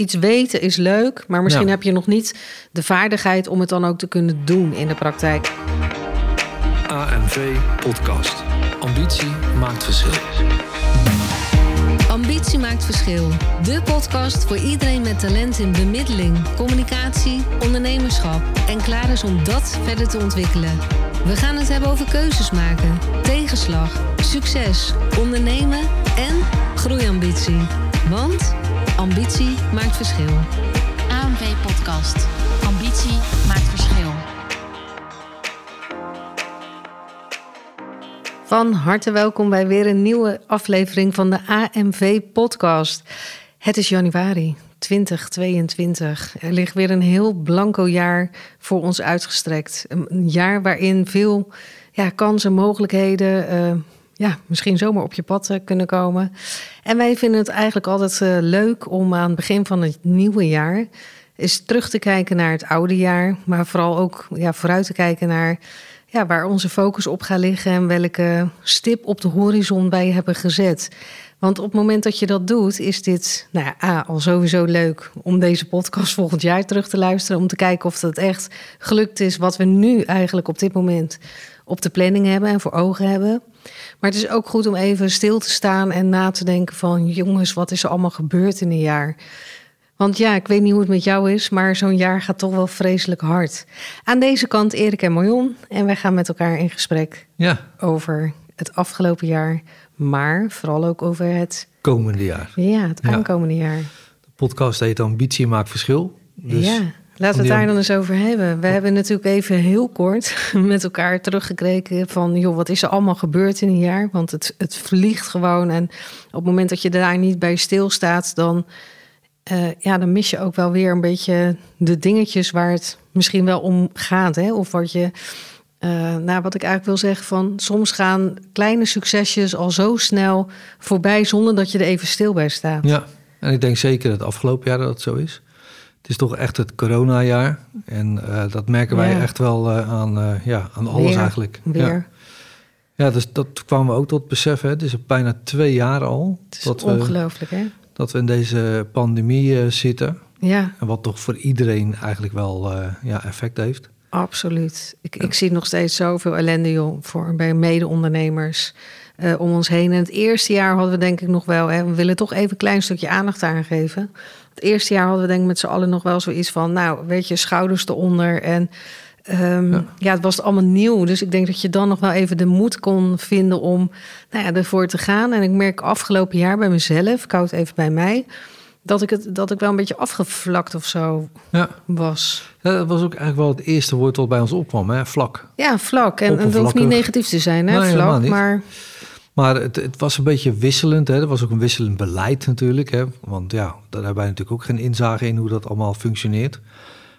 iets weten is leuk, maar misschien Ja. heb je nog niet de vaardigheid om het dan ook te kunnen doen in de praktijk. AMV Podcast. Ambitie maakt verschil. Ambitie maakt verschil. De podcast voor iedereen met talent in bemiddeling, communicatie, ondernemerschap en klaar is om dat verder te ontwikkelen. We gaan het hebben over keuzes maken, tegenslag, succes, ondernemen en groeiambitie. Want ambitie maakt verschil. AMV Podcast. Ambitie maakt verschil. Van harte welkom bij weer een nieuwe aflevering van de AMV Podcast. Het is januari 2022. Er ligt weer een heel blanco jaar voor ons uitgestrekt. Een jaar waarin veel ja, kansen, mogelijkheden, eh, ja, misschien zomaar op je pad eh, kunnen komen. En wij vinden het eigenlijk altijd eh, leuk om aan het begin van het nieuwe jaar eens terug te kijken naar het oude jaar, maar vooral ook ja, vooruit te kijken naar ja, waar onze focus op gaat liggen en welke stip op de horizon wij hebben gezet. Want op het moment dat je dat doet, is dit nou ja, A, al sowieso leuk om deze podcast volgend jaar terug te luisteren. Om te kijken of het echt gelukt is wat we nu eigenlijk op dit moment op de planning hebben en voor ogen hebben. Maar het is ook goed om even stil te staan en na te denken van jongens, wat is er allemaal gebeurd in een jaar? Want ja, ik weet niet hoe het met jou is, maar zo'n jaar gaat toch wel vreselijk hard. Aan deze kant Erik en Marion. En wij gaan met elkaar in gesprek Ja, over het afgelopen jaar. Maar vooral ook over het, komende jaar. ja, het Ja. aankomende jaar. De podcast heet Ambitie maakt verschil. Dus ja, laten we het daar dan eens over hebben. We hebben natuurlijk even heel kort met elkaar teruggekeken van... joh, wat is er allemaal gebeurd in een jaar? Want het, het vliegt gewoon. En op het moment dat je daar niet bij stilstaat... dan, eh, ja, dan mis je ook wel weer een beetje de dingetjes... waar het misschien wel om gaat. Hè? Of wat je... eh, nou, wat ik eigenlijk wil zeggen van... soms gaan kleine succesjes al zo snel voorbij... zonder dat je er even stil bij staat. Ja, en ik denk zeker het afgelopen jaar dat het zo is. Het is toch echt het coronajaar. En eh, dat merken wij Ja. echt wel eh, aan, eh, ja, aan alles Weer, eigenlijk. Weer. Ja. Ja, dus dat kwamen we ook tot besef. Hè. Het is bijna twee jaar al Het is dat we, ongelooflijk, hè? dat we in deze pandemie zitten. Ja, En wat toch voor iedereen eigenlijk wel ja, effect heeft. absoluut. Ik, ik zie nog steeds zoveel ellende joh, voor, bij mede-ondernemers om ons heen. En het eerste jaar hadden we denk ik nog wel... Hè, we willen toch even een klein stukje aandacht aangeven. Het eerste jaar hadden we denk ik met z'n allen nog wel zoiets van... nou, weet je, schouders eronder en... ehm, ja. Ja. het was allemaal nieuw. Dus ik denk dat je dan nog wel even de moed kon vinden om nou ja, ervoor te gaan. En ik merk afgelopen jaar bij mezelf, ik hou het even bij mij... dat ik, het, dat ik wel een beetje afgevlakt of zo Ja. was. Ja, dat was ook eigenlijk wel het eerste woord wat bij ons opkwam, hè? vlak. Ja, vlak. En en het hoeft niet negatief te zijn, hè? Nee, vlak. Maar Maar het, het was een beetje wisselend. Hè? Er was ook een wisselend beleid natuurlijk. Hè? Want ja, daar hebben wij natuurlijk ook geen inzage in hoe dat allemaal functioneert.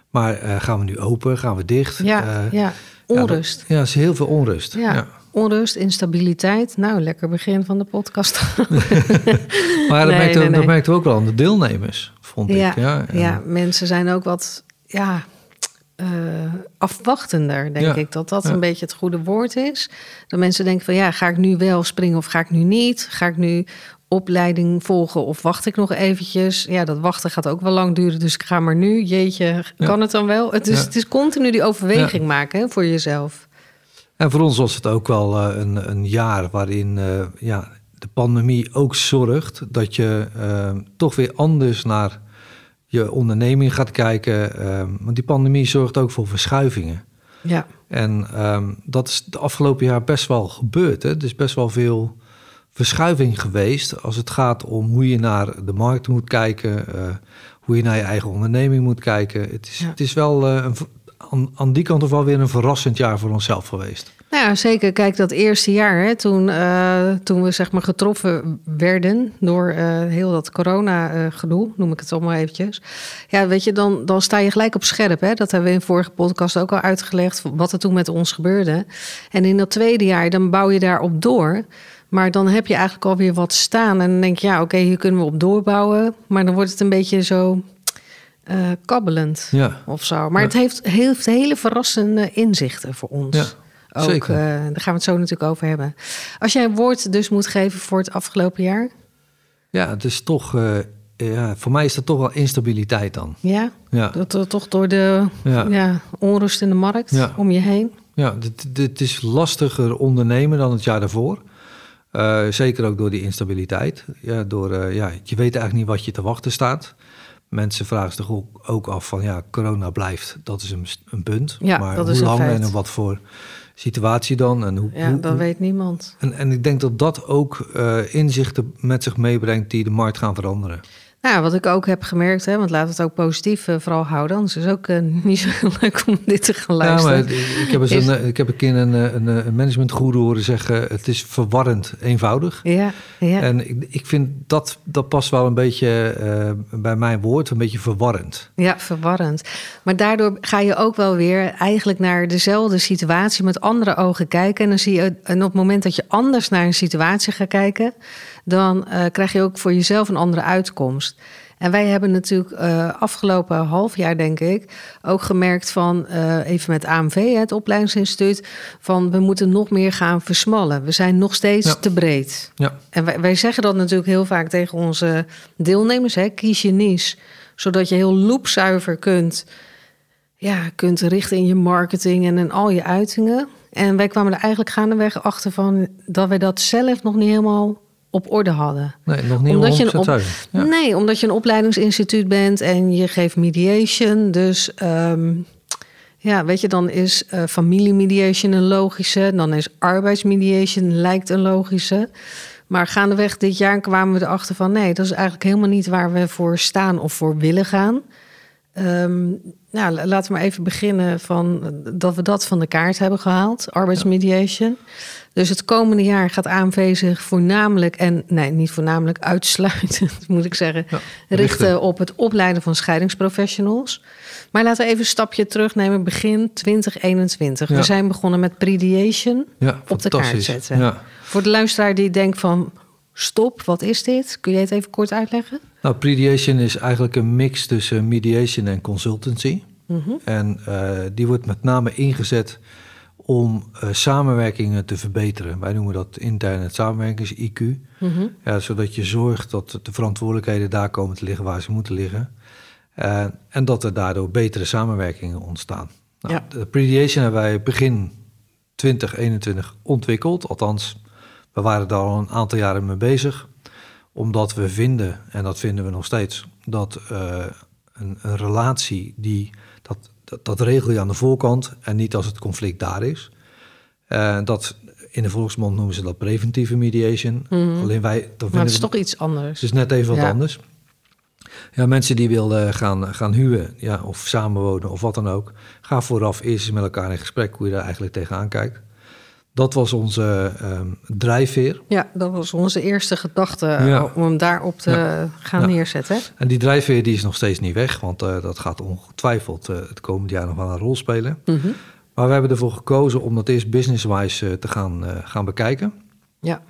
Maar eh, gaan we nu open? Gaan we dicht? ja, Eh, ja, onrust. Ja, is heel veel onrust. Ja, Ja. onrust, instabiliteit. Nou, lekker begin van de podcast. Maar dat, Nee, merkten, nee, dat nee. merkten we ook wel aan de deelnemers, vond ja, ik. Ja, ja, mensen zijn ook wat ja, eh, afwachtender, denk Ja, ik. Dat dat ja. een beetje het goede woord is. Dat mensen denken van ja, ga ik nu wel springen of ga ik nu niet? Ga ik nu opleiding volgen of wacht ik nog eventjes? Ja, dat wachten gaat ook wel lang duren, dus ik ga maar nu. Jeetje, Ja. kan het dan wel? Het is, het is continu die overweging maken hè, voor jezelf. En voor ons was het ook wel eh, een, een jaar waarin eh, ja, de pandemie ook zorgt dat je toch weer anders naar je onderneming gaat kijken. eh, want die pandemie zorgt ook voor verschuivingen. Ja, En ehm, dat is de afgelopen jaar best wel gebeurd. Hè? Er is best wel veel verschuiving geweest als het gaat om hoe je naar de markt moet kijken, eh, hoe je naar je eigen onderneming moet kijken. Het is, Ja. het is wel eh, een, aan, aan die kant toch wel weer een verrassend jaar voor onszelf geweest. Nou ja, zeker. Kijk, dat eerste jaar, hè, toen, eh, toen we zeg maar getroffen werden door eh, heel dat corona-gedoe, noem ik het allemaal eventjes. Ja, weet je, dan, dan sta je gelijk op scherp. Hè? Dat hebben we in vorige podcast ook al uitgelegd, wat er toen met ons gebeurde. En in dat tweede jaar, dan bouw je daarop door. Maar dan heb je eigenlijk alweer wat staan. En dan denk je, ja, oké, hier kunnen we op doorbouwen. Maar dan wordt het een beetje zo eh, kabbelend Ja, of zo. Maar Ja. het heeft, heeft hele verrassende inzichten voor ons. Ja, Ook, zeker. eh, daar gaan we het zo natuurlijk over hebben. Als jij een woord dus moet geven voor het afgelopen jaar. ja het is toch eh, ja, voor mij is dat toch wel instabiliteit dan. Ja, Ja, dat, dat toch door de ja. onrust in de markt om je heen. Ja, dit, dit is lastiger ondernemen dan het jaar daarvoor. Zeker ook door die instabiliteit. Ja, door, ja, je weet eigenlijk niet wat je te wachten staat. Mensen vragen zich ook, ook af van ja, corona blijft. Dat is een, een punt. Ja, maar dat hoe is een lang feit. en in wat voor situatie dan? En, hoe, Ja, hoe- dat weet niemand. en, en ik denk dat dat ook eh, inzichten met zich meebrengt die de markt gaan veranderen. Nou, wat ik ook heb gemerkt, hè, want we het ook positief eh, vooral houden. Anders is het ook eh, niet zo leuk om dit te gaan Ja, maar luisteren. het- ik heb eens Is- een, eh, ik heb een keer een, een, een managementgoeroe horen zeggen: het is verwarrend eenvoudig. Ja, ja. En ik, ik vind dat, dat past wel een beetje bij mijn woord, een beetje verwarrend. Ja, verwarrend. Maar daardoor ga je ook wel weer eigenlijk naar dezelfde situatie met andere ogen kijken. En dan zie je, en op het moment dat je anders naar een situatie gaat kijken, dan eh, krijg je ook voor jezelf een andere uitkomst. En wij hebben natuurlijk eh, afgelopen half jaar, denk ik, ook gemerkt van, eh, even met AMV, het opleidingsinstituut, van we moeten nog meer gaan versmallen. We zijn nog steeds Ja. te breed. Ja, En wij, wij zeggen dat natuurlijk heel vaak tegen onze deelnemers. Hè? Kies je niche, zodat je heel loopzuiver kunt, ja, kunt richten in je marketing en in al je uitingen. En wij kwamen er eigenlijk gaandeweg achter van dat wij dat zelf nog niet helemaal op orde hadden. nee, nog niet Omdat je een 100% op- zuiver. Ja. Nee, omdat je een opleidingsinstituut bent en je geeft mediation. Dus ehm, ja, weet je, dan is eh familiemediation een logische. Dan is arbeidsmediation lijkt een logische. Maar gaandeweg dit jaar kwamen we erachter van... nee, dat is eigenlijk helemaal niet waar we voor staan of voor willen gaan. Ehm, nou, la- laten we maar even beginnen van dat we dat van de kaart hebben gehaald, arbeidsmediation. Dus het komende jaar gaat AMV zich voornamelijk, en nee, niet voornamelijk, uitsluitend moet ik zeggen, Ja, richten richten. op het opleiden van scheidingsprofessionals. Maar laten we even een stapje terugnemen, begin 2021. We zijn begonnen met prediation. Ja, op de kaart zetten. Voor de luisteraar die denkt van, stop, wat is dit? Kun je het even kort uitleggen? Nou, prediation is eigenlijk een mix tussen mediation en consultancy. Mhm. En eh, die wordt met name ingezet om eh, samenwerkingen te verbeteren. Wij noemen dat intern het samenwerkings-IQ. Mhm. Ja, zodat je zorgt dat de verantwoordelijkheden daar komen te liggen waar ze moeten liggen. Eh, en dat er daardoor betere samenwerkingen ontstaan. Nou, Ja. De Prediation hebben wij begin 2021 ontwikkeld. Althans, we waren daar al een aantal jaren mee bezig. Omdat we vinden, en dat vinden we nog steeds, dat eh, een, een relatie die dat, regel je aan de voorkant en niet als het conflict daar is. Eh, dat in de volksmond noemen ze dat preventieve mediation. Mhm. Alleen wij, dan Maar het is we- toch iets anders. het is net even wat Ja. anders. Ja, mensen die willen gaan, gaan huwen ja, of samenwonen of wat dan ook, ga vooraf eerst eens met elkaar in gesprek hoe je daar eigenlijk tegenaan kijkt. Dat was onze ehm, drijfveer. Ja, dat was onze eerste gedachte Ja. om hem daarop te Ja. gaan Ja. neerzetten. En die drijfveer die is nog steeds niet weg, want eh, dat gaat ongetwijfeld eh, het komende jaar nog wel een rol spelen. Mhm. Maar we hebben ervoor gekozen om dat eerst business-wise eh, te gaan, eh, gaan bekijken. Ja.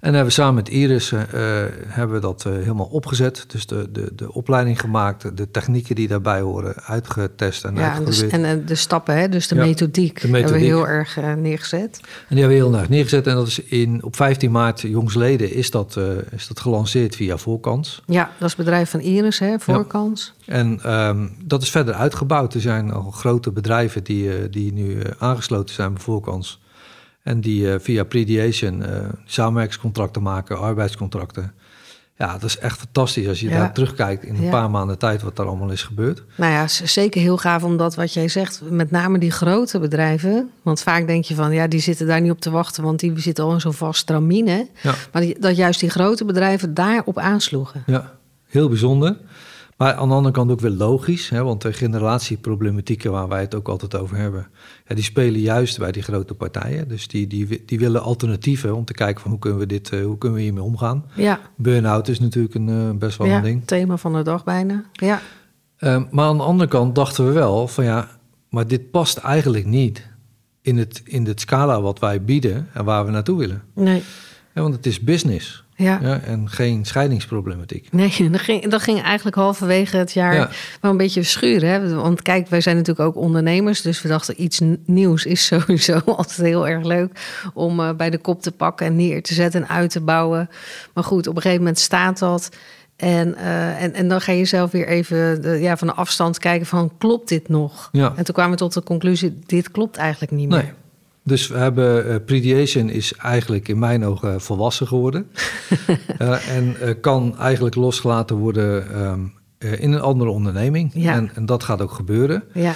En hebben we samen met Iris eh, eh, hebben we dat eh, helemaal opgezet. Dus de, de, de opleiding gemaakt, de technieken die daarbij horen, uitgetest en Ja, en de, en de stappen, hè? dus de Ja, methodiek, de hebben we heel erg neergezet. En die hebben we heel erg neergezet. En dat is in, op 15 maart, jongsleden, is dat, is dat gelanceerd via Voorkans. Ja, dat is het bedrijf van Iris, hè, voorkans. En ehm, dat is verder uitgebouwd. Er zijn al grote bedrijven die, die nu aangesloten zijn bij Voorkans. En die eh, via Prediation eh, samenwerkingscontracten maken, arbeidscontracten. Ja, dat is echt fantastisch als je Ja. daar terugkijkt in een Ja. paar maanden tijd wat daar allemaal is gebeurd. Nou ja, zeker heel gaaf omdat wat jij zegt, met name die grote bedrijven. Want vaak denk je van, ja, die zitten daar niet op te wachten, want die zitten al in zo'n vast stramine. Ja. Maar die, dat juist die grote bedrijven daarop aansloegen. Ja, heel bijzonder. Maar aan de andere kant ook weer logisch, hè, want de generatieproblematieken waar wij het ook altijd over hebben, ja, die spelen juist bij die grote partijen. Dus die, die, die willen alternatieven om te kijken van hoe kunnen we, dit, eh, hoe kunnen we hiermee omgaan. Ja, Burn-out is natuurlijk een, eh, best wel ja een ding. thema van de dag bijna. Ja, Eh, maar aan de andere kant dachten we wel van ja, maar dit past eigenlijk niet in het, in het scala wat wij bieden en waar we naartoe willen. nee, Ja, want het is business ja. ja, en geen scheidingsproblematiek. Nee, dat ging, dat ging eigenlijk halverwege het jaar Ja. wel een beetje schuren. Hè? Want kijk, wij zijn natuurlijk ook ondernemers. Dus we dachten, iets nieuws is sowieso altijd heel erg leuk... om eh, bij de kop te pakken en neer te zetten en uit te bouwen. Maar goed, op een gegeven moment staat dat. En, eh, en, en dan ga je zelf weer even de, ja, van de afstand kijken van klopt dit nog? Ja. En toen kwamen we tot de conclusie, dit klopt eigenlijk niet meer. Nee. Dus we hebben uh, Prediation is eigenlijk in mijn ogen volwassen geworden. uh, en uh, kan eigenlijk losgelaten worden um, in een andere onderneming. Ja. En, en, dat gaat ook gebeuren. Ja.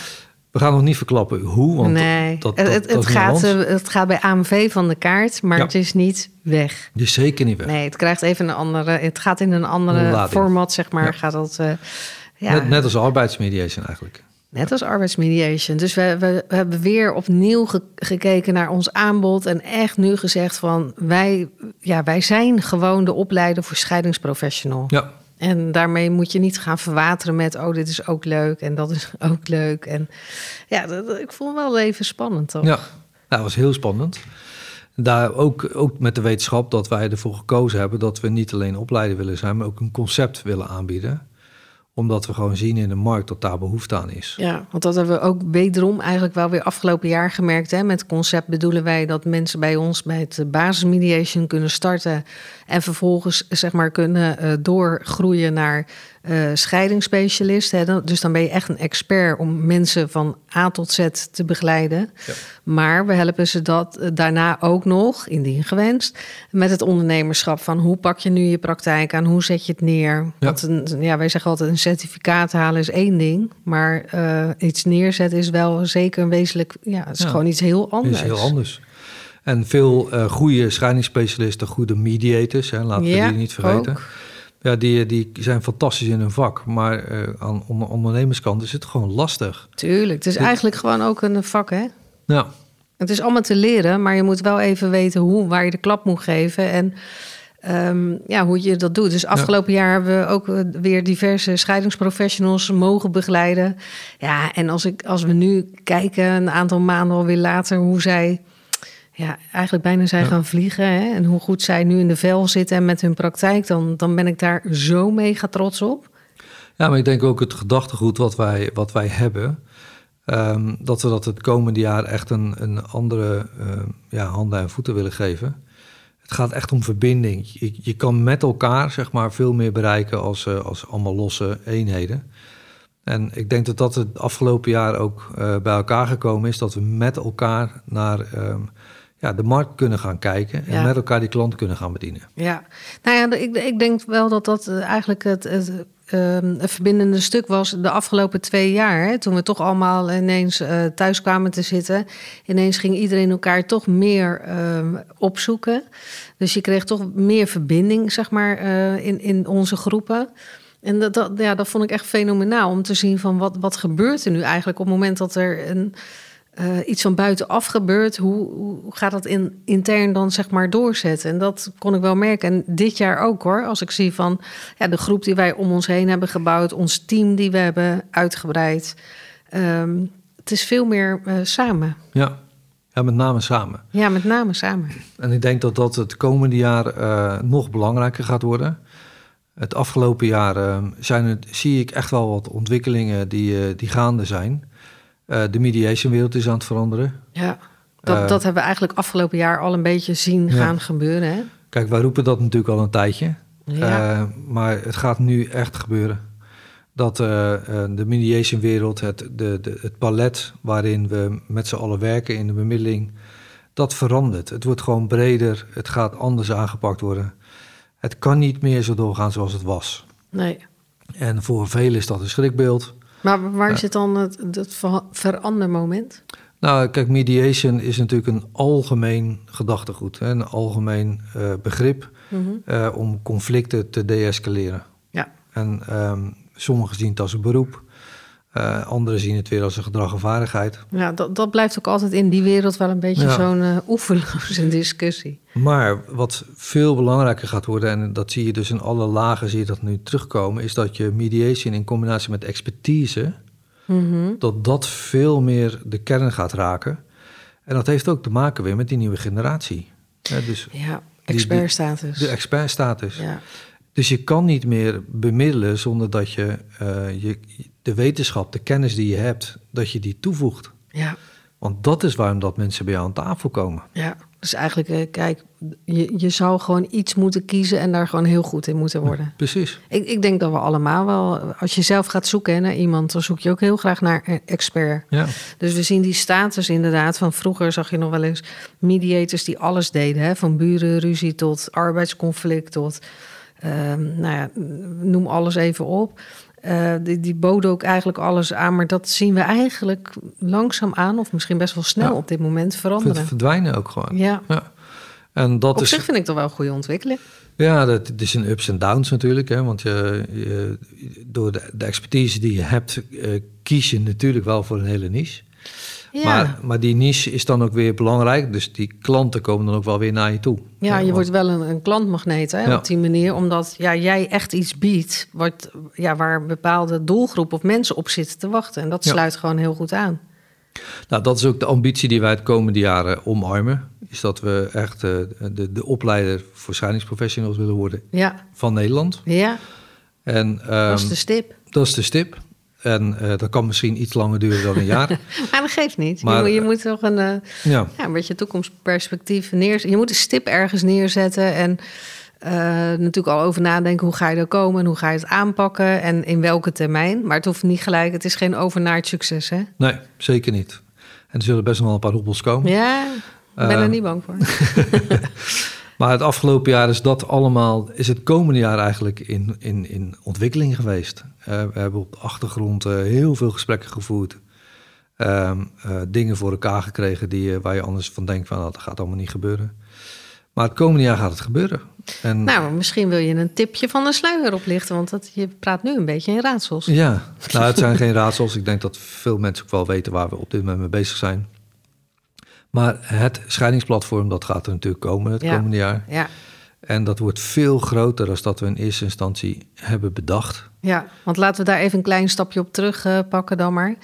We gaan nog niet verklappen hoe, want nee. dat, dat, het, dat het, gaat, het gaat bij AMV van de kaart, maar Ja. het is niet weg. Is zeker niet weg. Nee, het krijgt even een andere. Het gaat in een andere Lading. format, zeg maar. Gaat dat, ja, Net, net als arbeidsmediation eigenlijk. Net als arbeidsmediation. Dus we, we, we hebben weer opnieuw ge- gekeken naar ons aanbod. En echt nu gezegd van wij, ja, wij zijn gewoon de opleider voor scheidingsprofessional. Ja, En daarmee moet je niet gaan verwateren met oh, dit is ook leuk en dat is ook leuk. En ja, dat, dat- ik vond wel even spannend toch? ja. dat was heel spannend. Daar ook, ook met de wetenschap dat wij ervoor gekozen hebben dat we niet alleen opleider willen zijn, maar ook een concept willen aanbieden. Omdat we gewoon zien in de markt dat daar behoefte aan is. Ja, want dat hebben we ook wederom eigenlijk wel weer afgelopen jaar gemerkt. Hè? Met concept bedoelen wij dat mensen bij ons bij het eh, basismediation kunnen starten. En vervolgens zeg maar kunnen eh, doorgroeien naar eh scheidingsspecialist. Hè? Dus dan ben je echt een expert om mensen van A tot Z te begeleiden. Ja. Maar we helpen ze dat eh, daarna ook nog, indien gewenst, met het ondernemerschap van hoe pak je nu je praktijk aan, hoe zet je het neer. Want een, ja, wij zeggen altijd een certificaat halen is één ding, maar eh, iets neerzetten is wel zeker een wezenlijk, ja, het is Ja. gewoon iets heel anders. is heel anders. En veel goede scheidingsspecialisten, goede mediators, hè, laten we Ja, die niet vergeten. ook. Ja, die, die zijn fantastisch in hun vak. Maar eh, aan onder ondernemerskant is het gewoon lastig. Tuurlijk, het is eigenlijk gewoon ook een vak, hè? Ja, Het is allemaal te leren, maar je moet wel even weten hoe, waar je de klap moet geven en ehm, ja, hoe je dat doet. Dus afgelopen jaar hebben we ook eh, weer diverse scheidingsprofessionals mogen begeleiden. Ja, en als, ik, als we nu kijken, een aantal maanden alweer later, hoe zij ja, eigenlijk bijna zijn Ja. gaan vliegen hè, en hoe goed zij nu in de vel zitten en met hun praktijk, dan, dan ben ik daar zo mega trots op. Ja, maar ik denk ook het gedachtegoed wat wij, wat wij hebben, ehm, dat we dat het komende jaar echt een, een andere ehm, ja, handen en voeten willen geven. Het gaat echt om verbinding. Je, je kan met elkaar zeg maar, veel meer bereiken als, eh, als allemaal losse eenheden. En ik denk dat dat het afgelopen jaar ook eh, bij elkaar gekomen is, dat we met elkaar naar ehm, ja, de markt kunnen gaan kijken en Ja. met elkaar die klant kunnen gaan bedienen. Ja, nou ja, ik, ik denk wel dat dat eh, eigenlijk het, het, het verbindende stuk was de afgelopen twee jaar. Hè, toen we toch allemaal ineens eh, thuis kwamen te zitten. Ineens ging iedereen elkaar toch meer ehm, opzoeken. Dus je kreeg toch meer verbinding, zeg maar, eh, in, in onze groepen. En dat, dat, ja, dat vond ik echt fenomenaal om te zien van wat, wat gebeurt er nu eigenlijk op het moment dat er een, eh, iets van buitenaf gebeurt. Hoe, hoe gaat dat in, intern dan zeg maar doorzetten? En dat kon ik wel merken. En dit jaar ook hoor. Als ik zie van ja, de groep die wij om ons heen hebben gebouwd, ons team die we hebben uitgebreid. Ehm, het is veel meer eh, samen. Ja. ja, met name samen. Ja, met name samen. En ik denk dat dat het komende jaar eh, nog belangrijker gaat worden. Het afgelopen jaar eh, zijn het, zie ik echt wel wat ontwikkelingen die, die gaande zijn. Eh, de mediation-wereld is aan het veranderen. Ja, dat, Eh, dat hebben we eigenlijk afgelopen jaar al een beetje zien Ja. gaan gebeuren. Hè? Kijk, wij roepen dat natuurlijk al een tijdje. Ja. Eh, maar het gaat nu echt gebeuren. Dat de mediation-wereld, het, de, de, het palet waarin we met z'n allen werken in de bemiddeling, dat verandert. Het wordt gewoon breder, het gaat anders aangepakt worden. Het kan niet meer zo doorgaan zoals het was. Nee. En voor velen is dat een schrikbeeld. Maar waar zit dan het, het ver- verandermoment? Nou, kijk, mediation is natuurlijk een algemeen gedachtegoed, hè, een algemeen eh, begrip Mhm. eh, om conflicten te deescaleren. Ja. En ehm, sommigen zien het als een beroep, eh, anderen zien het weer als een gedrag en vaardigheid. Ja, dat, dat blijft ook altijd in die wereld wel een beetje Ja. zo'n eh, oeverloze discussie. Maar wat veel belangrijker gaat worden, en dat zie je dus in alle lagen, zie je dat nu terugkomen, is dat je mediation in combinatie met expertise, Mhm. dat dat veel meer de kern gaat raken. En dat heeft ook te maken weer met die nieuwe generatie. Hè, dus Ja, expertstatus. de expertstatus. ja. Dus je kan niet meer bemiddelen zonder dat je, eh, je de wetenschap, de kennis die je hebt, dat je die toevoegt. Ja, Want dat is waarom dat mensen bij jou aan tafel komen. ja. Dus eigenlijk, eh, kijk, je, je zou gewoon iets moeten kiezen en daar gewoon heel goed in moeten worden. Precies. Ik, ik denk dat we allemaal wel, als je zelf gaat zoeken hè, naar iemand, dan zoek je ook heel graag naar een expert. Ja. Dus we zien die status inderdaad. Van vroeger zag je nog wel eens mediators die alles deden. Hè? Van burenruzie tot arbeidsconflict tot, ehm, nou ja, noem alles even op. Eh, die, die boden ook eigenlijk alles aan. Maar dat zien we eigenlijk langzaam aan, of misschien best wel snel Ja. op dit moment Ver- veranderen. verdwijnen ook gewoon. Ja, Ja. En dat op is, zich vind ik dat wel een goede ontwikkeling. ja, dat, het is een ups en downs natuurlijk. Hè, want je, je- door de, de expertise die je hebt, eh, kies je natuurlijk wel voor een hele niche. Ja, Maar, maar die niche is dan ook weer belangrijk. Dus die klanten komen dan ook wel weer naar je toe. ja je want- wordt wel een, een klantmagneet hè, Ja. op die manier. Omdat ja, jij echt iets biedt wat, ja, waar een bepaalde doelgroep of mensen op zitten te wachten. En dat sluit gewoon heel goed aan. Nou, dat is ook de ambitie die wij het komende jaren omarmen. Is dat we echt eh, de, de opleider voor scheidingsprofessionals willen worden van Nederland. ja En dat is ehm, de stip. dat is de stip. En eh, dat kan misschien iets langer duren dan een jaar. Maar dat geeft niet. Maar, je, moet, je eh, moet toch een, eh, ja, ja, een beetje toekomstperspectief neerzetten. Je moet een stip ergens neerzetten en eh, natuurlijk al over nadenken hoe ga je er komen en hoe ga je het aanpakken en in welke termijn. Maar het hoeft niet gelijk, het is geen overnight succes, hè? nee, zeker niet. En er zullen best nog wel een paar hobbels komen. Ja, ik ben er niet bang voor. Maar het afgelopen jaar is dat allemaal, is het komende jaar eigenlijk in, in, in ontwikkeling geweest. Eh, we hebben op de achtergrond eh, heel veel gesprekken gevoerd. Ehm, eh, dingen voor elkaar gekregen die, waar je anders van denkt van nou, dat gaat allemaal niet gebeuren. Maar het komende jaar gaat het gebeuren. En Nou, misschien wil je een tipje van de sluier oplichten, want dat, je praat nu een beetje in raadsels. ja, nou, het zijn geen raadsels. Ik denk dat veel mensen ook wel weten waar we op dit moment mee bezig zijn. Maar het scheidingsplatform, dat gaat er natuurlijk komen het Ja. komende jaar. Ja, En dat wordt veel groter dan dat we in eerste instantie hebben bedacht. ja, want laten we daar even een klein stapje op terugpakken pakken dan maar.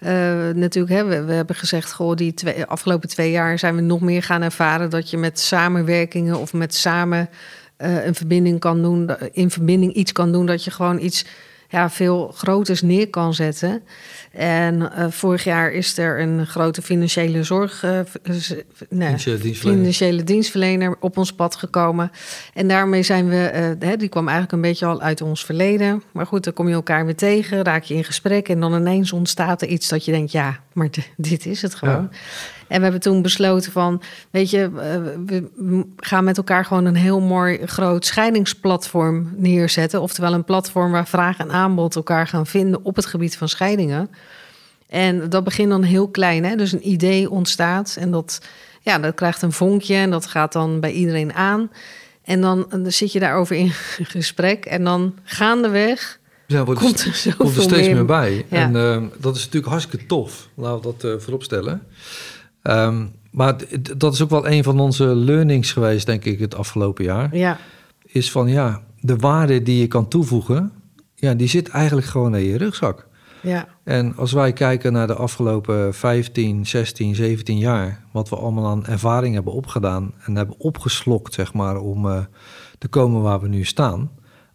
Eh, natuurlijk, hè, we, we hebben gezegd, goh, die twee, afgelopen twee jaar zijn we nog meer gaan ervaren dat je met samenwerkingen of met samen eh, een verbinding kan doen, in verbinding iets kan doen, dat je gewoon iets ja, veel groters neer kan zetten. En eh, vorig jaar is er een grote financiële zorg, eh, nee, Financiële dienstverlener. financiële dienstverlener op ons pad gekomen. En daarmee zijn we, eh, die kwam eigenlijk een beetje al uit ons verleden. Maar goed, dan kom je elkaar weer tegen, raak je in gesprek en dan ineens ontstaat er iets dat je denkt, ja, maar dit is het gewoon. En we hebben toen besloten van, weet je, we gaan met elkaar gewoon een heel mooi groot scheidingsplatform neerzetten. Oftewel een platform waar vraag en aanbod elkaar gaan vinden op het gebied van scheidingen. En dat begint dan heel klein, hè? dus een idee ontstaat en dat, ja, dat krijgt een vonkje en dat gaat dan bij iedereen aan. En dan, dan zit je daarover in gesprek en dan gaandeweg Ja, wordt komt er zoveel komt er steeds meer, bij. Ja. En ehm, dat is natuurlijk hartstikke tof. Laten we dat eh voorop stellen. Ehm, maar dat is ook wel een van onze learnings geweest, denk ik, het afgelopen jaar. Ja, Is van ja, de waarde die je kan toevoegen, ja, die zit eigenlijk gewoon in je rugzak. Ja, En als wij kijken naar de afgelopen 15, 16, 17 jaar, wat we allemaal aan ervaring hebben opgedaan en hebben opgeslokt, zeg maar, om eh, te komen waar we nu staan.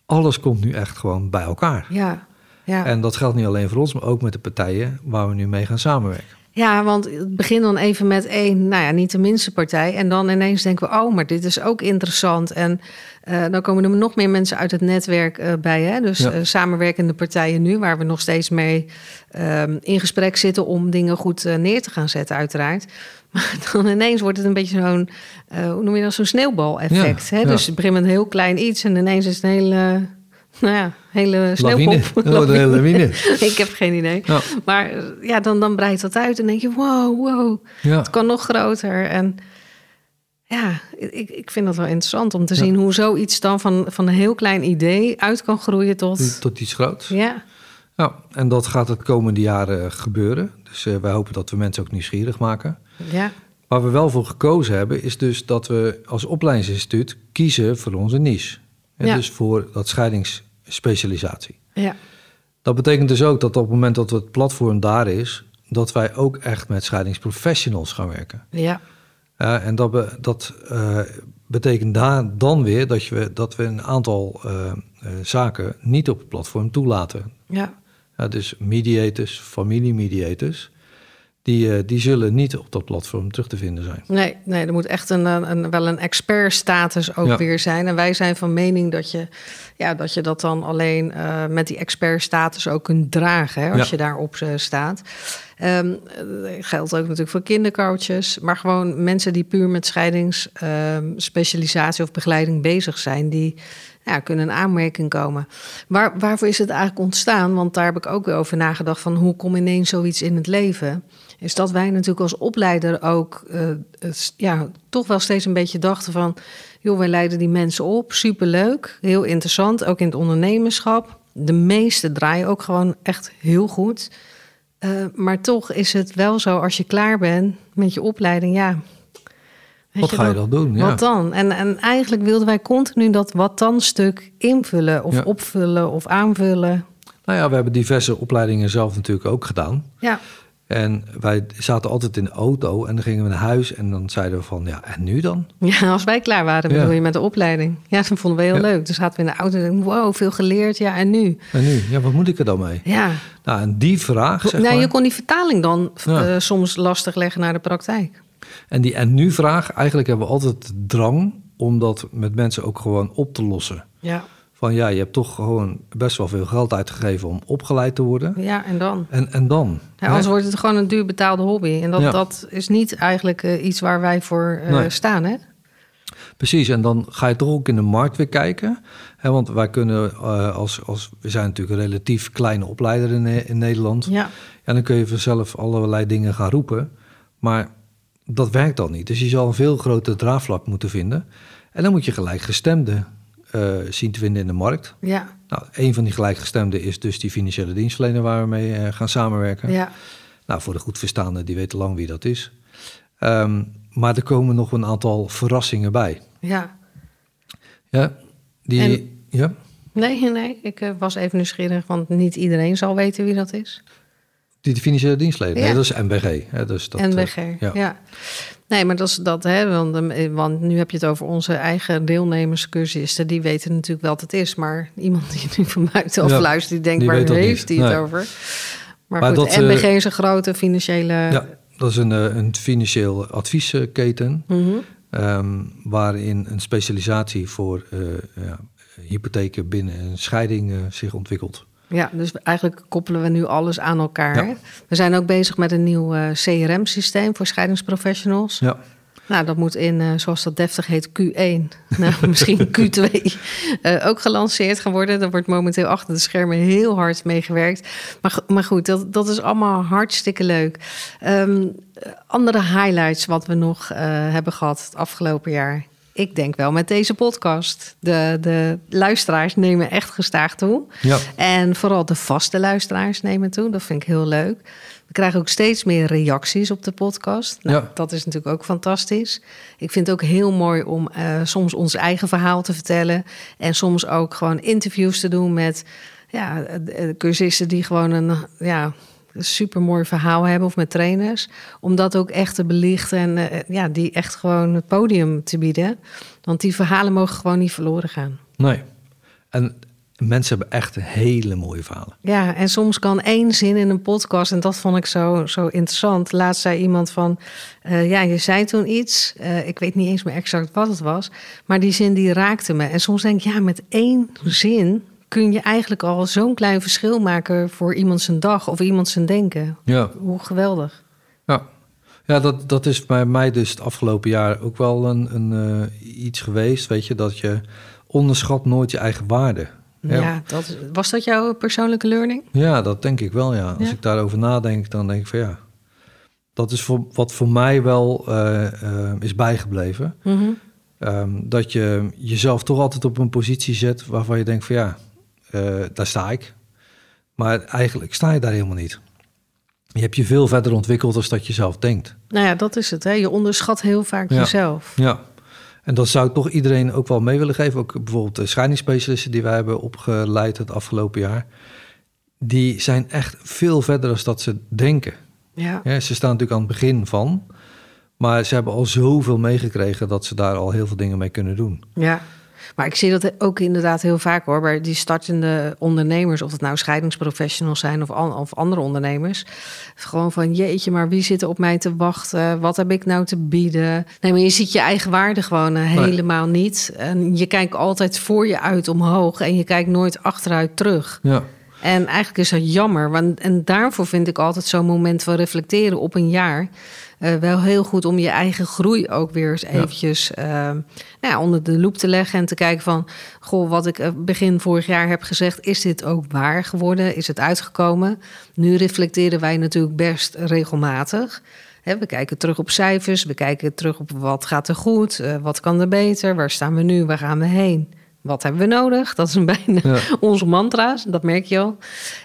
Alles komt nu echt gewoon bij elkaar. ja, ja. En dat geldt niet alleen voor ons, maar ook met de partijen waar we nu mee gaan samenwerken. Ja, want het begint dan even met één, nou ja, niet de minste partij. En dan ineens denken we, oh, maar dit is ook interessant. En eh, dan komen er nog meer mensen uit het netwerk eh, bij. Hè? Dus Ja. eh, samenwerkende partijen nu, waar we nog steeds mee ehm, in gesprek zitten om dingen goed neer te gaan zetten, uiteraard. Maar dan ineens wordt het een beetje zo'n, hoe noem je dat, zo'n sneeuwbal-effect. Ja, hè? ja. Dus het begint met een heel klein iets en ineens is het een hele, nou ja, hele Lawine. sneeuwpop. Oh, hele lawine. Ik heb geen idee. Ja, Maar ja, dan, dan breidt dat uit en denk je, wow, wow, ja. het kan nog groter. En ja, ik, ik vind dat wel interessant om te zien hoe zoiets dan van, van een heel klein idee uit kan groeien tot... tot iets groots. Ja, Ja, en dat gaat het komende jaren gebeuren. Dus eh, wij hopen dat we mensen ook nieuwsgierig maken. ja, Waar we wel voor gekozen hebben, is dus dat we als opleidingsinstituut kiezen voor onze niche. En Ja. dus voor dat scheidingsspecialisatie. ja, Dat betekent dus ook dat op het moment dat het platform daar is, dat wij ook echt met scheidingsprofessionals gaan werken. ja, Uh, en dat, be- dat eh, betekent daar dan weer dat, je, dat we een aantal eh, eh, zaken niet op het platform toelaten. ja, Ja, dus mediators, familiemediators, die, eh, die zullen niet op dat platform terug te vinden zijn. Nee, nee er moet echt een, een, wel een expertstatus ook Ja. weer zijn. En wij zijn van mening dat je, ja, dat, je dat dan alleen eh, met die expertstatus ook kunt dragen. Hè, als Ja. je daarop eh, staat. Ehm, eh, geldt ook natuurlijk voor kindercoaches. Maar gewoon mensen die puur met scheidingsspecialisatie of begeleiding bezig zijn. Die ja, kunnen in aanmerking komen. Waar, waarvoor is het eigenlijk ontstaan? Want daar heb ik ook weer over nagedacht. Van hoe kom ineens zoiets in het leven? Is dat wij natuurlijk als opleider ook eh, het- ja, toch wel steeds een beetje dachten van... joh, wij leiden die mensen op, superleuk, heel interessant, ook in het ondernemerschap. De meeste draaien ook gewoon echt heel goed. Eh, maar toch is het wel zo, als je klaar bent met je opleiding, ja... Wat ga je dan? dan doen? Ja. Wat dan? En, en eigenlijk wilden wij continu dat wat dan stuk invullen of Ja. opvullen of aanvullen. Nou ja, we hebben diverse opleidingen zelf natuurlijk ook gedaan. Ja, En wij zaten altijd in de auto en dan gingen we naar huis en dan zeiden we van, ja, en nu dan? Ja, als wij klaar waren, Ja. bedoel je met de opleiding. Ja, dat vonden we heel Ja. leuk. Dus zaten we in de auto en dachten, wow, veel geleerd. Ja, en nu? En nu? Ja, wat moet ik er dan mee? Ja. Nou, en die vraag, zeg nou, maar, je kon die vertaling dan Ja. eh, soms lastig leggen naar de praktijk. en die en nu vraag, eigenlijk hebben we altijd drang om dat met mensen ook gewoon op te lossen. Ja. Van ja, je hebt toch gewoon best wel veel geld uitgegeven om opgeleid te worden. Ja, en dan? En, en dan? Ja, anders wordt het gewoon een duur betaalde hobby. En dat, Ja. dat is niet eigenlijk eh, iets waar wij voor eh, Nee. staan, hè? Precies, en dan ga je toch ook in de markt weer kijken. Hè, want wij kunnen eh, als, als... We zijn natuurlijk een relatief kleine opleider in, in Nederland. Ja. En dan kun je vanzelf allerlei dingen gaan roepen. Maar dat werkt dan niet. Dus je zal een veel groter draagvlak moeten vinden. En dan moet je gelijkgestemden eh zien te vinden in de markt. Ja. Nou, een van die gelijkgestemden is dus die financiële dienstverlener waar we mee eh, gaan samenwerken. Ja. Nou, voor de goed verstaande, die weten lang wie dat is. Ehm, maar er komen nog een aantal verrassingen bij. Ja. Ja, die... En- Ja? Nee, nee. Ik eh, was even nieuwsgierig, want niet iedereen zal weten wie dat is. Die de financiële dienstverlener. Ja. Nee, dat is MBG. Hè, dus dat, eh, NBG, ja. ja. Nee, maar dat is dat, hè, want, eh, want nu heb je het over onze eigen deelnemerscursisten. Die weten natuurlijk wel wat het is, maar iemand die nu van buitenaf Ja, luistert, die denkt, die waar heeft hij het over? Maar, Maar goed, dat, eh, NBG is een grote financiële... Ja, dat is een, eh, een financieel adviesketen. Mhm. ehm, waarin een specialisatie voor eh, ja, hypotheken binnen een scheiding eh, zich ontwikkelt. Ja, dus eigenlijk koppelen we nu alles aan elkaar. Ja. We zijn ook bezig met een nieuw eh, CRM-systeem voor scheidingsprofessionals. Ja, Nou, dat moet in, eh, zoals dat deftig heet, Q1, nou, misschien Q2, eh, ook gelanceerd gaan worden. Daar wordt momenteel achter de schermen heel hard mee gewerkt. Maar, maar goed, dat, dat is allemaal hartstikke leuk. Ehm, eh, andere highlights wat we nog hebben gehad het afgelopen jaar. Ik denk wel met deze podcast. De, de luisteraars nemen echt gestaag toe. ja. En vooral de vaste luisteraars nemen toe. Dat vind ik heel leuk. We krijgen ook steeds meer reacties op de podcast. Nou, Ja. Dat is natuurlijk ook fantastisch. Ik vind het ook heel mooi om eh, soms ons eigen verhaal te vertellen. En soms ook gewoon interviews te doen met ja, eh, eh, cursisten die gewoon een ja, super mooi verhaal hebben. Of met trainers. Om dat ook echt te belichten. En eh, ja, die echt gewoon het podium te bieden. Want die verhalen mogen gewoon niet verloren gaan. Nee. En mensen hebben echt hele mooie verhalen. Ja, en soms kan één zin in een podcast, en dat vond ik zo, zo interessant. Laatst zei iemand van, eh, ja, je zei toen iets, eh, ik weet niet eens meer exact wat het was, maar die zin die raakte me. En soms denk ik, ja, met één zin kun je eigenlijk al zo'n klein verschil maken voor iemand zijn dag of iemand zijn denken. Ja, Hoe geweldig. ja. ja dat, dat is bij mij dus het afgelopen jaar ook wel een, een, eh, iets geweest. Weet je, dat je onderschat nooit je eigen waarde. Ja, Ja. dat, was dat jouw persoonlijke learning? Ja, dat denk ik wel, ja. Als Ja. ik daarover nadenk, dan denk ik van ja... Dat is voor, wat voor mij wel eh, eh, is bijgebleven. Mhm. Ehm, dat je jezelf toch altijd op een positie zet waarvan je denkt van ja, eh, daar sta ik. Maar eigenlijk sta je daar helemaal niet. Je hebt je veel verder ontwikkeld dan dat je zelf denkt. Nou ja, dat is het. Hè? Je onderschat heel vaak Ja. jezelf. Ja, en dat zou ik toch iedereen ook wel mee willen geven. Ook bijvoorbeeld de scheidingsspecialisten die wij hebben opgeleid het afgelopen jaar. Die zijn echt veel verder dan dat ze denken. Ja. Ja, ze staan natuurlijk aan het begin van. Maar ze hebben al zoveel meegekregen dat ze daar al heel veel dingen mee kunnen doen. Ja. Maar ik zie dat ook inderdaad heel vaak hoor. Bij die startende ondernemers, of het nou scheidingsprofessionals zijn of, an, of andere ondernemers. Gewoon van jeetje, maar wie zit er op mij te wachten? Wat heb ik nou te bieden? Nee, maar je ziet je eigen waarde gewoon eh, helemaal niet. En je kijkt altijd voor je uit omhoog en je kijkt nooit achteruit terug. Ja. En eigenlijk is dat jammer. Want, en daarvoor vind ik altijd zo'n moment van reflecteren op een jaar. Uh, wel heel goed om je eigen groei ook weer eens eventjes uh, nou ja, onder de loep te leggen. En te kijken van, goh, wat ik eh, begin vorig jaar heb gezegd, is dit ook waar geworden? Is het uitgekomen? Nu reflecteren wij natuurlijk best regelmatig. we kijken terug op cijfers, we kijken terug op wat gaat er goed, uh, wat kan er beter, waar staan we nu, waar gaan we heen? Wat hebben we nodig? Dat is een bijna ja. onze mantra's, dat merk je al.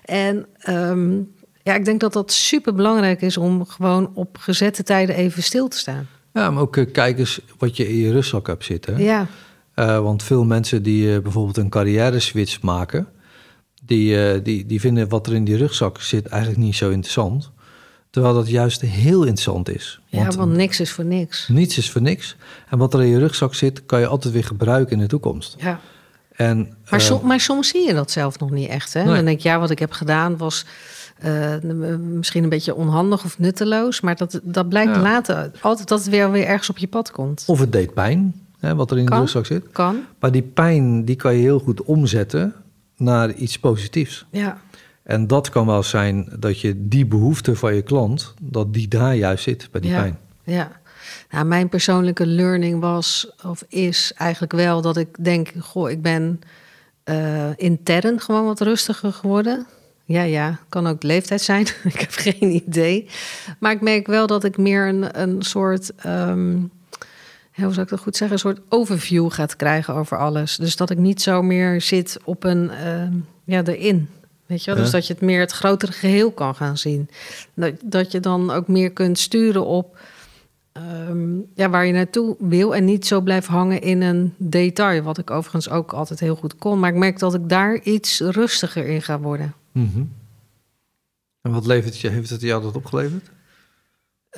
En um, ja, ik denk dat dat super belangrijk is om gewoon op gezette tijden even stil te staan. Ja, maar ook uh, kijk eens wat je in je rustzak hebt zitten. Ja. Uh, want veel mensen die uh, bijvoorbeeld een carrière switch maken, die, die, die vinden wat er in die rugzak zit eigenlijk niet zo interessant. Terwijl dat juist heel interessant is. Want, ja, want niks is voor niks. Niets is voor niks. En wat er in je rugzak zit, kan je altijd weer gebruiken in de toekomst. Ja. En, maar, som, maar soms zie je dat zelf nog niet echt. Hè? Nee. Dan denk ik, ja, wat ik heb gedaan was uh, misschien een beetje onhandig of nutteloos. Maar dat, dat blijkt ja. later altijd dat het weer, weer ergens op je pad komt. Of het deed pijn, hè, wat er in kan, de rugzak zit. Kan. Maar die pijn die kan je heel goed omzetten naar iets positiefs. Ja. En dat kan wel zijn dat je die behoefte van je klant, dat die daar juist zit bij die ja. pijn. Ja. Nou, mijn persoonlijke learning was of is eigenlijk wel dat ik denk, goh, ik ben uh, intern gewoon wat rustiger geworden. Ja, ja, kan ook de leeftijd zijn. ik heb geen idee. Maar ik merk wel dat ik meer een, een soort. Um, hoe zou ik dat goed zeggen? Een soort overview gaat krijgen over alles. Dus dat ik niet zo meer zit op een. Uh, ja, erin. Weet je wel? Dus dat je het meer het grotere geheel kan gaan zien. Dat, dat je dan ook meer kunt sturen op. Um, ja, waar je naartoe wil en niet zo blijft hangen in een detail. Wat ik overigens ook altijd heel goed kon. Maar ik merk dat ik daar iets rustiger in ga worden. Mm -hmm. En wat levert je, heeft het jou dat opgeleverd?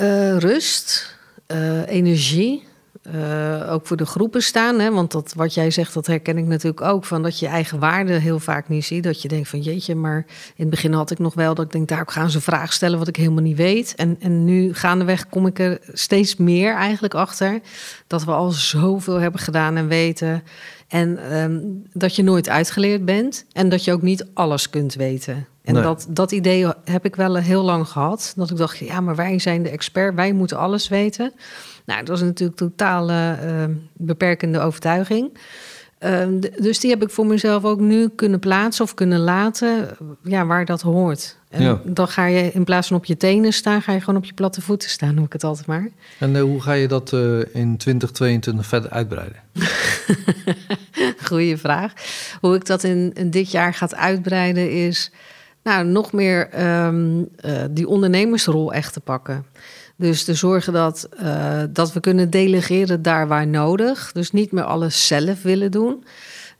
Uh, rust, uh, energie. Uh, ook voor de groepen staan. Hè? Want dat, wat jij zegt, dat herken ik natuurlijk ook. Van dat je eigen waarde heel vaak niet ziet. Dat je denkt van jeetje, maar in het begin had ik nog wel dat ik denk, daar gaan ze een vraag stellen wat ik helemaal niet weet. En, en nu gaandeweg kom ik er steeds meer eigenlijk achter. Dat we al zoveel hebben gedaan en weten. En um, dat je nooit uitgeleerd bent. En dat je ook niet alles kunt weten. En nee. dat, dat idee heb ik wel heel lang gehad. Dat ik dacht, ja, maar wij zijn de expert, wij moeten alles weten. Nou, dat was natuurlijk totaal uh, beperkende overtuiging. Uh, dus die heb ik voor mezelf ook nu kunnen plaatsen of kunnen laten, ja, waar dat hoort. En ja. dan ga je in plaats van op je tenen staan, ga je gewoon op je platte voeten staan, noem ik het altijd maar. En uh, hoe ga je dat uh, in 2022 verder uitbreiden? Goeie vraag. Hoe ik dat in, in, dit jaar ga uitbreiden is, nou, nog meer um, die ondernemersrol echt te pakken. Dus te zorgen dat, uh, dat we kunnen delegeren daar waar nodig. Dus niet meer alles zelf willen doen.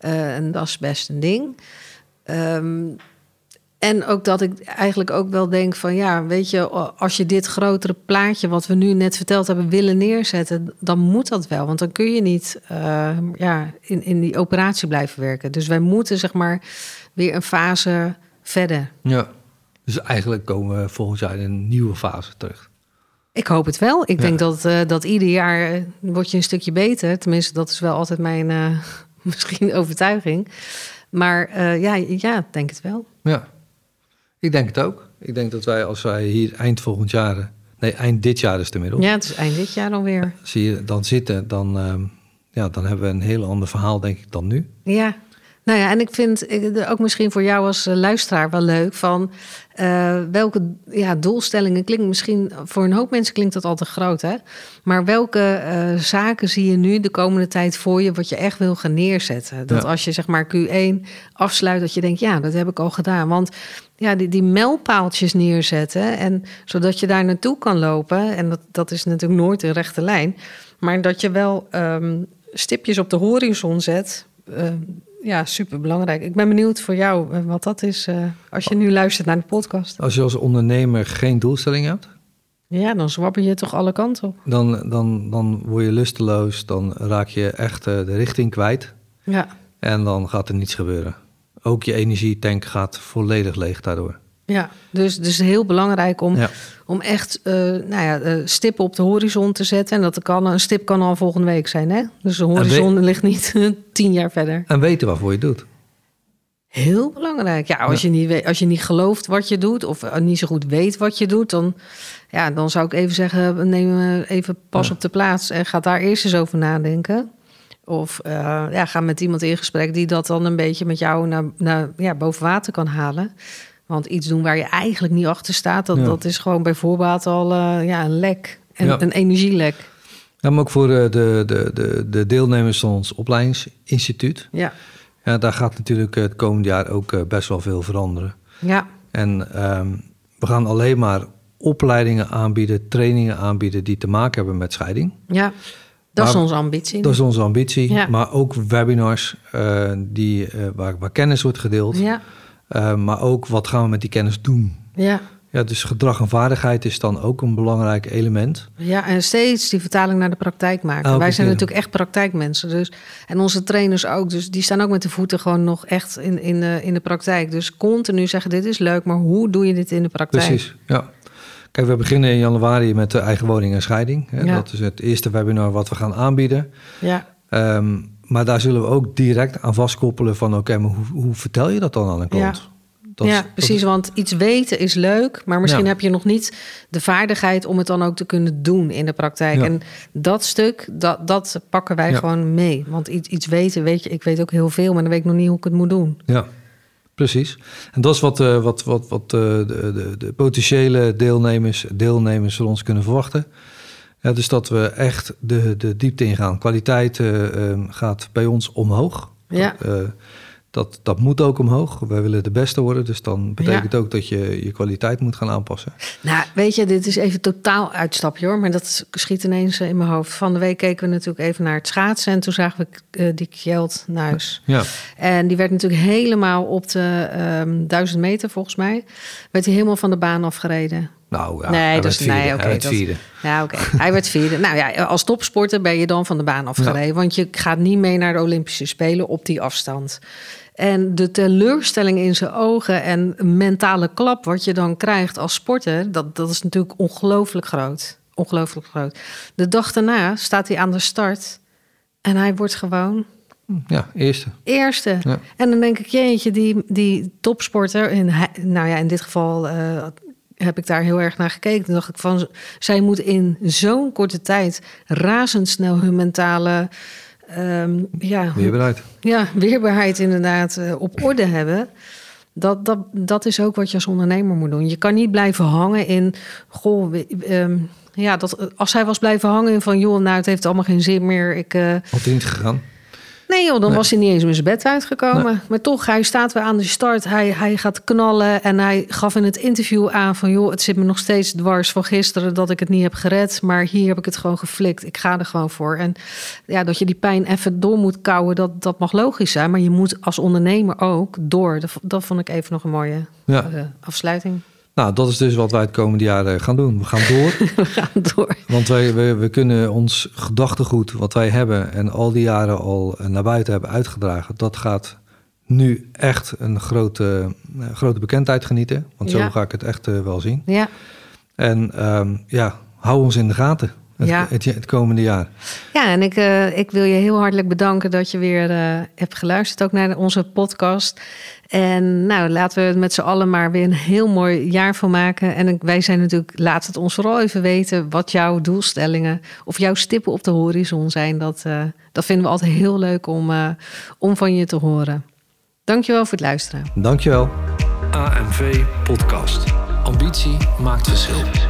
Uh, en dat is best een ding. Um, en ook dat ik eigenlijk ook wel denk van ja, weet je, als je dit grotere plaatje wat we nu net verteld hebben willen neerzetten, dan moet dat wel. Want dan kun je niet ja, in, in die operatie blijven werken. Dus wij moeten zeg maar weer een fase verder. Ja, dus eigenlijk komen we volgend jaar in een nieuwe fase terug. Ik hoop het wel. Ik ja. denk dat, uh, dat ieder jaar uh, word je een stukje beter. Tenminste, dat is wel altijd mijn uh, misschien overtuiging. Maar ja, ja, denk het wel. Ja, ik denk het ook. Ik denk dat wij als wij hier eind volgend jaar... Nee, eind dit jaar is het inmiddels. Ja, het is eind dit jaar alweer. Zie je dan zitten, dan, ja, dan hebben we een heel ander verhaal, denk ik, dan nu. Ja, nou ja, en ik vind ook misschien voor jou als luisteraar wel leuk van uh, welke ja, doelstellingen klinkt misschien voor een hoop mensen klinkt dat al te groot, hè? Maar welke uh, zaken zie je nu de komende tijd voor je wat je echt wil gaan neerzetten? Dat ja. als je zeg maar Q1 afsluit, dat je denkt, ja, dat heb ik al gedaan. Want ja, die, die mijlpaaltjes neerzetten en zodat je daar naartoe kan lopen. En dat, dat is natuurlijk nooit een rechte lijn, maar dat je wel um, stipjes op de horizon zet. Uh, ja, super belangrijk. Ik ben benieuwd voor jou wat dat is uh, als je nu luistert naar de podcast. Als je als ondernemer geen doelstelling hebt? Ja, dan zwabber je toch alle kanten op. Dan, dan, dan word je lusteloos, dan raak je echt uh, de richting kwijt. Ja, En dan gaat er niets gebeuren. Ook je energietank gaat volledig leeg daardoor. Ja. Dus, dus heel belangrijk om, Ja. om echt eh, nou ja, eh, stippen op de horizon te zetten. En dat kan, een stip kan al volgende week zijn, hè? Dus de horizon ligt niet tien jaar verder. En weten waarvoor je het doet. Heel belangrijk. Ja, als, Ja. Je niet weet, als je niet gelooft wat je doet of eh, niet zo goed weet wat je doet, dan, ja, dan zou ik even zeggen: neem even pas Ja. op de plaats en ga daar eerst eens over nadenken. Of ja, ga met iemand in gesprek die dat dan een beetje met jou naar, naar, ja, boven water kan halen. Want iets doen waar je eigenlijk niet achter staat, dat, Ja. dat is gewoon bijvoorbeeld al eh, ja, een lek. Ja. een energielek. Ja, maar ook voor eh, de, de, de, de deelnemers van ons opleidingsinstituut. Ja, Ja, daar gaat natuurlijk eh, het komende jaar ook best wel veel veranderen. ja, En ehm, we gaan alleen maar opleidingen aanbieden, trainingen aanbieden die te maken hebben met scheiding. ja. Dat is onze ambitie. Dat is onze ambitie. Ja. Maar ook webinars die, waar, waar kennis wordt gedeeld. Ja, Eh, maar ook wat gaan we met die kennis doen. ja. Ja, dus gedrag en vaardigheid is dan ook een belangrijk element. Ja, en steeds die vertaling naar de praktijk maken. Elke Wij zijn keer. natuurlijk echt praktijkmensen. Dus, en onze trainers ook. Dus die staan ook met de voeten gewoon nog echt in, in, de, in de praktijk. Dus continu zeggen, dit is leuk, maar hoe doe je dit in de praktijk? Precies, ja. Kijk, we beginnen in januari met de eigen woning en scheiding. Hè. Ja. Dat is het eerste webinar wat we gaan aanbieden. Ja, Ehm, maar daar zullen we ook direct aan vastkoppelen van... oké, maar hoe, hoe vertel je dat dan aan een klant? Dat ja dat precies. Want iets weten is leuk, maar misschien Ja. heb je nog niet de vaardigheid om het dan ook te kunnen doen in de praktijk. Ja. En dat stuk, dat, dat pakken wij Ja. gewoon mee. Want iets, iets weten, weet je, ik weet ook heel veel, maar dan weet ik nog niet hoe ik het moet doen. Ja, precies. En dat is wat, eh, wat, wat, wat eh, de, de, de potentiële deelnemers, deelnemers van ons kunnen verwachten. Ja, dus dat we echt de, de diepte ingaan. Kwaliteit eh, eh, gaat bij ons omhoog. Ja. Dat, eh, dat, dat moet ook omhoog. Wij willen de beste worden. Dus dan betekent ook dat je je kwaliteit moet gaan aanpassen. Nou, weet je, dit is even totaal uitstapje hoor. Maar dat schiet ineens eh, in mijn hoofd. Van de week keken we natuurlijk even naar het schaatsen. En toen zagen we die Kjeld Nuis. Ja, En die werd natuurlijk helemaal op de ehm 1000 meter volgens mij. Werd hij helemaal van de baan afgereden. Nou ja, Nee, hij is- vierde. nee, hij dat- vierde. Ja, oké. Hij werd vierde. Nou ja, als topsporter ben je dan van de baan afgereden. Want je gaat niet mee naar de Olympische Spelen op die afstand. En de teleurstelling in zijn ogen en mentale klap wat je dan krijgt als sporter, dat, dat is natuurlijk ongelooflijk groot. Ongelooflijk groot. De dag daarna staat hij aan de start en hij wordt gewoon Ja, eerste. eerste. Ja. En dan denk ik, jeetje, die, die topsporter, hij- nou ja, in dit geval eh, heb ik daar heel erg naar gekeken. Toen dacht ik van, zij moet in zo'n korte tijd razendsnel hun mentale ehm, ja, Weer bereid. ja, weerbaarheid inderdaad eh, op orde hebben. Dat, dat, dat is ook wat je als ondernemer moet doen. Je kan niet blijven hangen in. Goh, ehm, ja, dat, als hij was blijven hangen in van. joh, nou, het heeft allemaal geen zin meer. Ik, Had hij niet gegaan. Nee joh, dan Nee. was hij niet eens met zijn bed uitgekomen. Maar toch, hij staat weer aan de start. Hij, hij gaat knallen. En hij gaf in het interview aan van... joh, het zit me nog steeds dwars van gisteren... dat ik het niet heb gered. Maar hier heb ik het gewoon geflikt. Ik ga er gewoon voor. En ja, dat je die pijn even door moet kouwen... dat, dat mag logisch zijn. Maar je moet als ondernemer ook door. Dat, dat vond ik even nog een mooie Ja. eh, afsluiting. Nou, dat is dus wat wij het komende jaar gaan doen. We gaan door. We gaan door. Want wij, we, we kunnen ons gedachtegoed, wat wij hebben en al die jaren al naar buiten hebben uitgedragen, dat gaat nu echt een grote, eh, grote bekendheid genieten. Want zo Ja. ga ik het echt eh, wel zien. Ja. En ehm, ja, hou ons in de gaten het, Ja. het, het komende jaar. Ja, en ik, eh, ik wil je heel hartelijk bedanken dat je weer eh, hebt geluisterd, ook naar onze podcast. En nou, laten we het met z'n allen maar weer een heel mooi jaar van maken. En ik- wij zijn natuurlijk, laat het ons vooral even weten wat jouw doelstellingen of jouw stippen op de horizon zijn. Dat, eh, dat vinden we altijd heel leuk om, eh, om van je te horen. Dankjewel voor het luisteren. Dankjewel. AMV Podcast. Ambitie maakt verschil.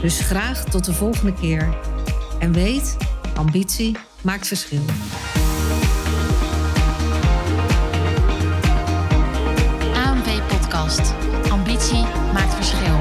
Dus graag tot de volgende keer. En weet, ambitie maakt verschil. Ambitie maakt verschil.